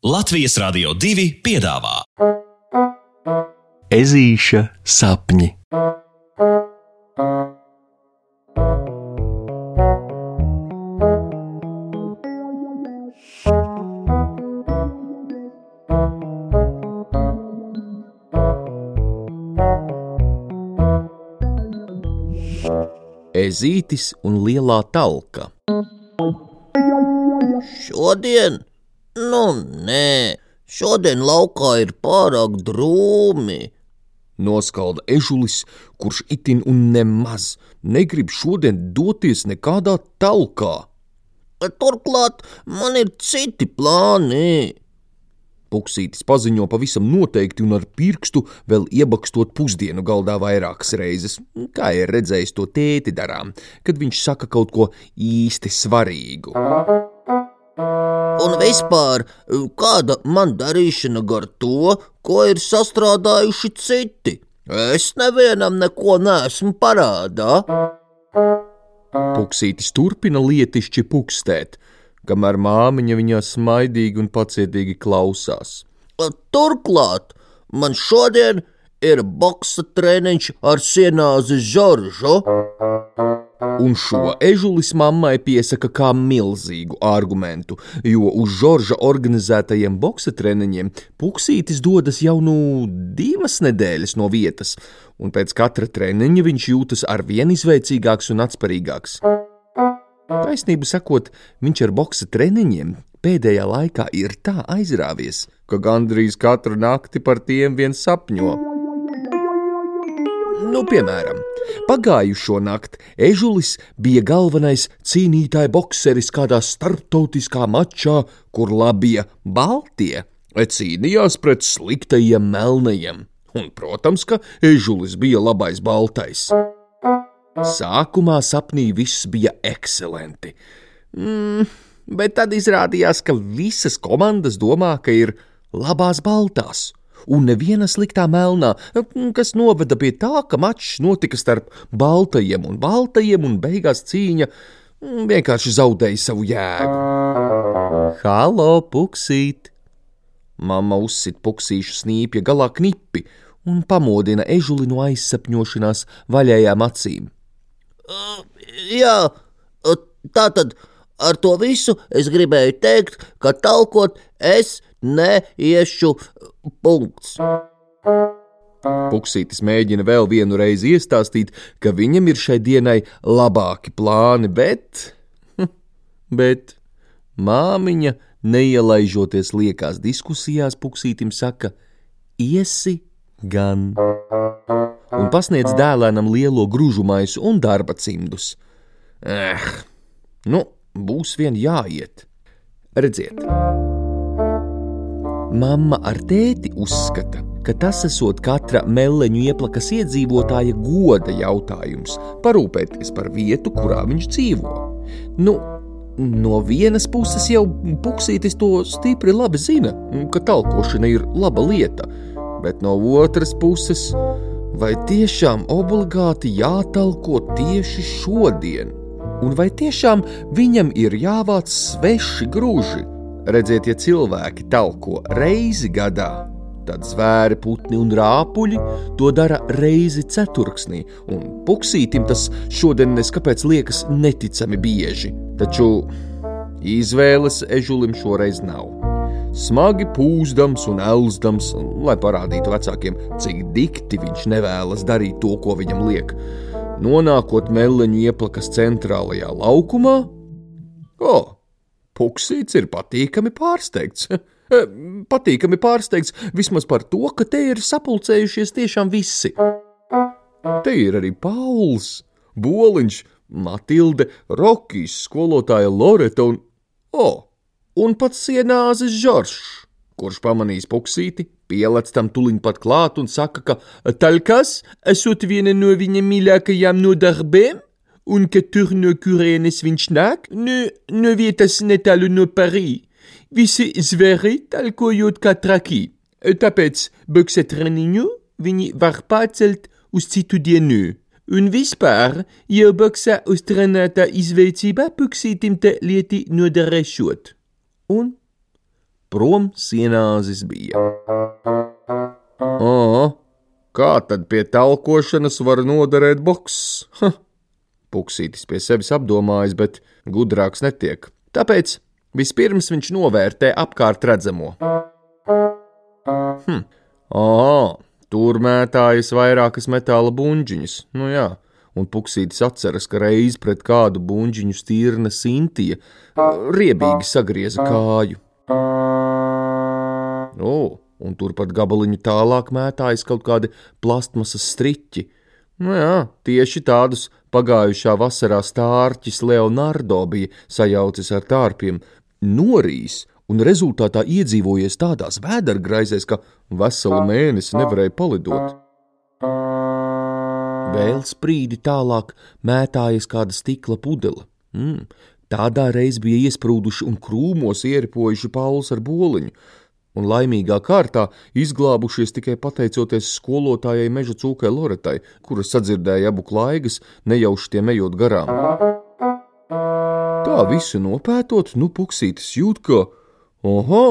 Latvijas Rādio 2 piedāvā Ezīša sapņi. Ezītis un lielā talka. Šodien? Nu, nē, šodien laukā ir pārāk drūmi. Noskalda ežulis, kurš itin un nemaz negrib šodien doties nekādā talkā. Turklāt man ir citi plāni. Puksītis paziņo pavisam noteikti un ar pirkstu vēl iebakstot pusdienu galdā vairākas reizes, kā ir redzējis to tēti darām, kad viņš saka kaut ko īsti svarīgu. Un vispār, kāda man darīšana gar to, ko ir sastrādājuši citi? Es nevienam neko neesmu parādā. Puksītis turpina lietišķi pukstēt, kamēr māmiņa viņā smaidīgi un pacietīgi klausās. Turklāt man šodien ir boxa treniņš ar sienāzi Žoržu. Un šo ežulis mammai piesaka kā milzīgu argumentu, jo uz Žorža organizētajiem boxa treniņiem Puksītis dodas jau nu divas nedēļas no vietas, un pēc katra treniņa viņš jūtas arvien izveicīgāks un atspērīgāks. Taisnību sakot, viņš ar boxa treniņiem pēdējā laikā ir tā aizrāvies, ka gandrīz katru nakti par tiem vien sapņo. Nu, piemēram, pagājušo nakti Ežulis bija galvenais cīnītāja bokseris kādā starptautiskā mačā, kur labie Baltie cīnījās pret sliktajiem melnajiem. Un, protams, ka Ežulis bija labais baltais. Sākumā sapnī viss bija ekscelenti. Mm, bet tad izrādījās, ka visas komandas domā, ka ir labās baltās un neviena sliktā melnā, kas noveda pie tā, ka mačs notika starp baltajiem un baltajiem, un beigās cīņa vienkārši zaudēja savu jēgu. Halo, puksīt! Mama uzsit puksīšu snīpja galā knipi un pamodina ežuli no aizsapņošanās vaļējām acīm. Uh, jā, tā tad ar to visu es gribēju teikt, ka talkot es neiešu punkts. Puksītis mēģina vēl vienu reizi iestāstīt, ka viņam ir šai dienai labāki plāni, bet. bet māmiņa, neielaižoties liekās diskusijās, Puksītim saka: Iesi gan! Un pasniedz dēlēnam lielo grūžu maisu un darba cimdus. Eh, nu, būs vien jāiet. Redziet! Mamma ar tēti uzskata, ka tas esot katra meleņu ieplakas iedzīvotāja goda jautājums - parūpēties par vietu, kurā viņš dzīvo. Nu, no vienas puses jau puksītis to stipri labi zina, ka talkošana ir laba lieta, bet no otras puses, vai tiešām obligāti jātalko tieši šodien? Un vai tiešām viņam ir jāvāc sveši grūži? Redziet, ja cilvēki talko reizi gadā, tad zvēri, putni un rāpuļi to dara reizi ceturksnī, un puksītim tas šodien neskapēc liekas neticami bieži. Taču izvēles ežulim šoreiz nav. Smagi pūzdams un elzdams, lai parādītu vecākiem, cik dikti viņš nevēlas darīt to, ko viņam liek. Nonākot meleņu ieplakas centrālajā laukumā, o, oh, Puksīts ir patīkami pārsteigts. patīkami pārsteigts vismaz par to, ka te ir sapulcējušies tiešām visi. Te ir arī Pauls, Boliņš, Matilde, Rokijs, skolotāja Loreta un, oh, un pats sienāzes Žoržs, kurš pamanīs puksīti, pielec tam tuliņ pat klāt un saka, ka talkas esot viena no viņa mīļākajām no darbiem? un ka tur no kurienes viņš nāk, no, no vietas netālu no Parī. Visi zvēri talkojot kā traki, tāpēc boksa treniņu viņi var pacelt uz citu dienu. Un vispār, jau boksā uztrenētā izveicība puksītim te lieti noderēšot. Un prom sienāzis bija. O, kā tad pie talkošanas var noderēt boks? Ha! Puksītis pie sevis apdomājis, bet gudrāks netiek. Tāpēc vispirms viņš novērtē apkārt redzamo. Hm, ah, tur mētājas vairākas metāla buļģiņas, nu jā, un puksītis atceras, ka reiz pret kādu buļģiņu stīrna Sintija riebīgi sagrieza kāju. O, un turpat gabaliņu tālāk mētājas kaut kādi plastmasas striķi. Nu jā, tieši tādus pagājušā vasarā stārķis Leonardo bija sajaucis ar tārpiem, norīs un rezultātā iedzīvojies tādās vēdergraizēs, ka veselu mēnesi nevarēja palidot. Vēl sprīdi tālāk mētājas kāda stikla pudele. Mm, tādā reiz bija iesprūduši un krūmos ieripojuši Pauls ar boliņu, un laimīgā kārtā izglābušies tikai pateicoties skolotājai meža cūkai Loretai, kuras sadzirdēja abu klaigas, nejauši tiem ejot garām. Tā visu nopētot, nu puksītis jūt, ka, oho,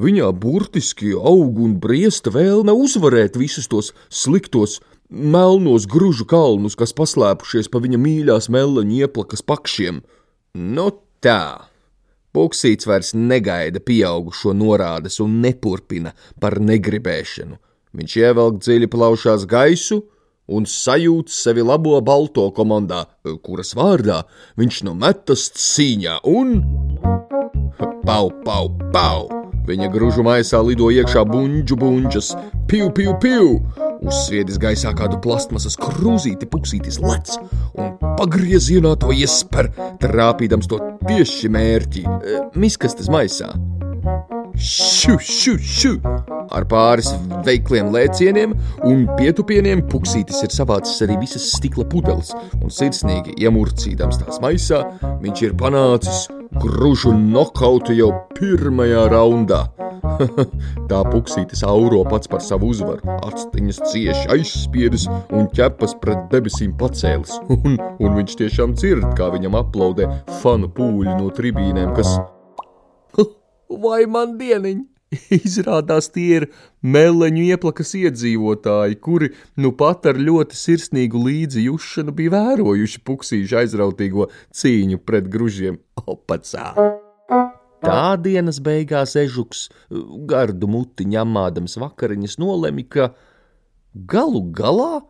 viņā burtiski aug un briesta vēlme uzvarēt visus tos sliktos, melnos gružu kalnus, kas paslēpušies pa viņa mīļās meleņu ieplakas pakšiem. Nu tā! Puksīts vairs negaida pieaugušo norādes un neturpina par negribēšanu. Viņš ievelk dziļi plaušās gaisu un sajūt sevi labo balto komandā, kuras vārdā viņš nu metas cīņā un. Pau, pau, pau! Viņa gružu maisā lido iekšā buļģu buļģas, piu, piu, piu! Uzsviedis gaisā kādu plastmasas krūzīti, puksītis lec un pagriezienā to iesper, trāpīdams to tieši mērķī - miskastes maisā. Šu, šu, šu! Ar pāris veikliem lēcieniem un pietupieniem puksītis ir savācis arī visas stikla pudeles, un sirsnīgi iemurcīdams tās maisā, viņš ir panācis gružu nokautu jau pirmajā raundā. Tā puksītis auro pats par savu uzvaru, astiņas cieši aizspiedas un ķepas pret debesīm pacēlis, un, un viņš tiešām dzird, kā viņam aplaudē fanu pūļi no tribīnēm, kas vai man dieniņ! Izrādās, tie ir meleņu ieplakas iedzīvotāji, kuri nu pat ar ļoti sirsnīgu līdzjūšanu bija vērojuši puksīšu aizrautīgo cīņu pret gružiem. Opacā! Tā dienas beigās ežuks, gardu muti ņemādams vakariņas, nolēma, ka galu galā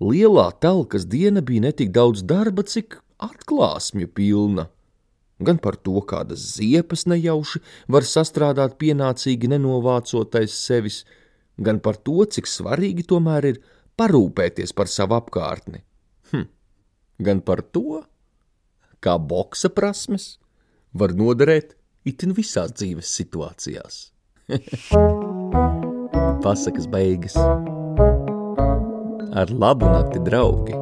lielā telkas diena bija ne tik daudz darba, cik atklāsmju pilna gan par to, kādas ziepas nejauši var sastrādāt pienācīgi nenovācotais sevis, gan par to, cik svarīgi tomēr ir parūpēties par savu apkārtni. Hm. Gan par to, kā boksa prasmes var noderēt itin visās dzīves situācijās. Pasakas beigas ar labu nakti, draugi!